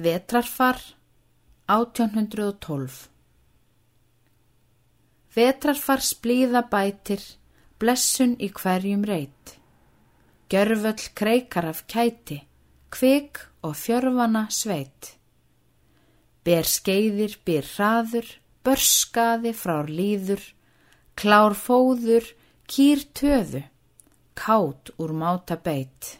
Vetrarfar 1812 Vetrarfar splíða bætir, blessun í hverjum reit. Gjörvöll kreikar af kæti, kvik og fjörfana sveit. Ber skeiðir, ber hraður, börskaði frár líður, klár fóður, kýr töðu, kátt úr máta beit.